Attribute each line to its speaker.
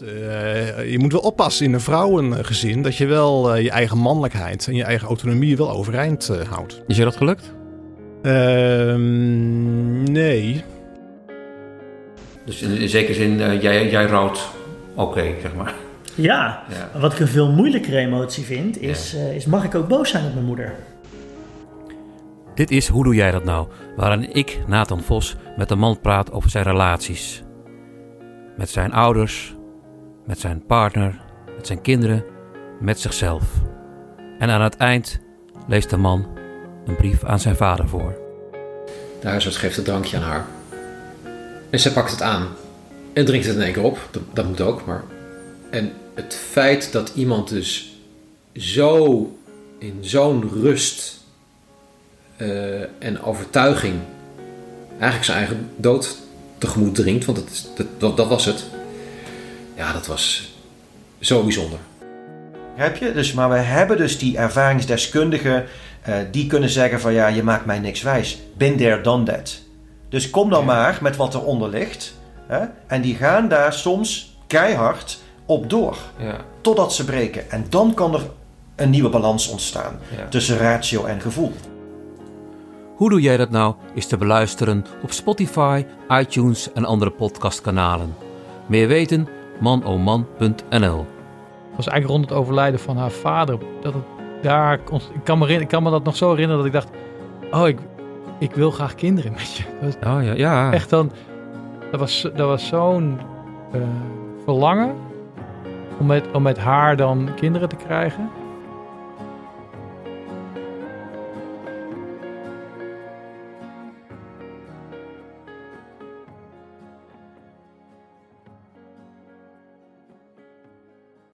Speaker 1: Eh, je moet wel oppassen in een vrouwengezin dat je wel eh, je eigen mannelijkheid en je eigen autonomie wel overeind eh, houdt.
Speaker 2: Is je dat gelukt?
Speaker 1: Ehm, nee.
Speaker 3: Dus in, in zekere zin, jij, jij rouwt oké, zeg maar.
Speaker 4: Ja,
Speaker 3: Ja.
Speaker 4: wat ik een veel moeilijkere emotie vind, is, is mag ik ook boos zijn op mijn moeder?
Speaker 2: Dit is Hoe doe jij dat nou? Waarin ik, Nathan Vos, met een man praat over zijn relaties. Met zijn ouders, met zijn partner, met zijn kinderen, met zichzelf. En aan het eind leest de man een brief aan zijn vader voor.
Speaker 5: De huisarts geeft het drankje aan haar. En zij pakt het aan. En drinkt het in één keer op. Dat, dat moet ook, maar... En het feit dat iemand dus zo in zo'n rust eh, en overtuiging eigenlijk zijn eigen dood tegemoet dringt, want dat, dat was het. Ja, dat was zo bijzonder.
Speaker 6: Heb je? Dus, maar we hebben dus die ervaringsdeskundigen eh, die kunnen zeggen van ja, je maakt mij niks wijs. Been there, done that. Dus kom dan maar met wat eronder ligt. Hè? En die gaan daar soms keihard op door.
Speaker 3: Ja.
Speaker 6: Totdat ze breken. En dan kan er een nieuwe balans ontstaan
Speaker 3: Ja.
Speaker 6: tussen ratio en gevoel.
Speaker 2: Hoe doe jij dat nou? Is te beluisteren op Spotify, iTunes en andere podcastkanalen. Meer weten? manoman.nl
Speaker 7: Het was eigenlijk rond het overlijden van haar vader. Dat het daar, ik, kan me, ik kan me dat nog zo herinneren dat ik dacht: Oh, ik, ik wil graag kinderen met je. Dat was
Speaker 2: Oh ja, ja.
Speaker 7: echt dan, dat was, dat was zo'n eh, verlangen om met, om met haar dan kinderen te krijgen.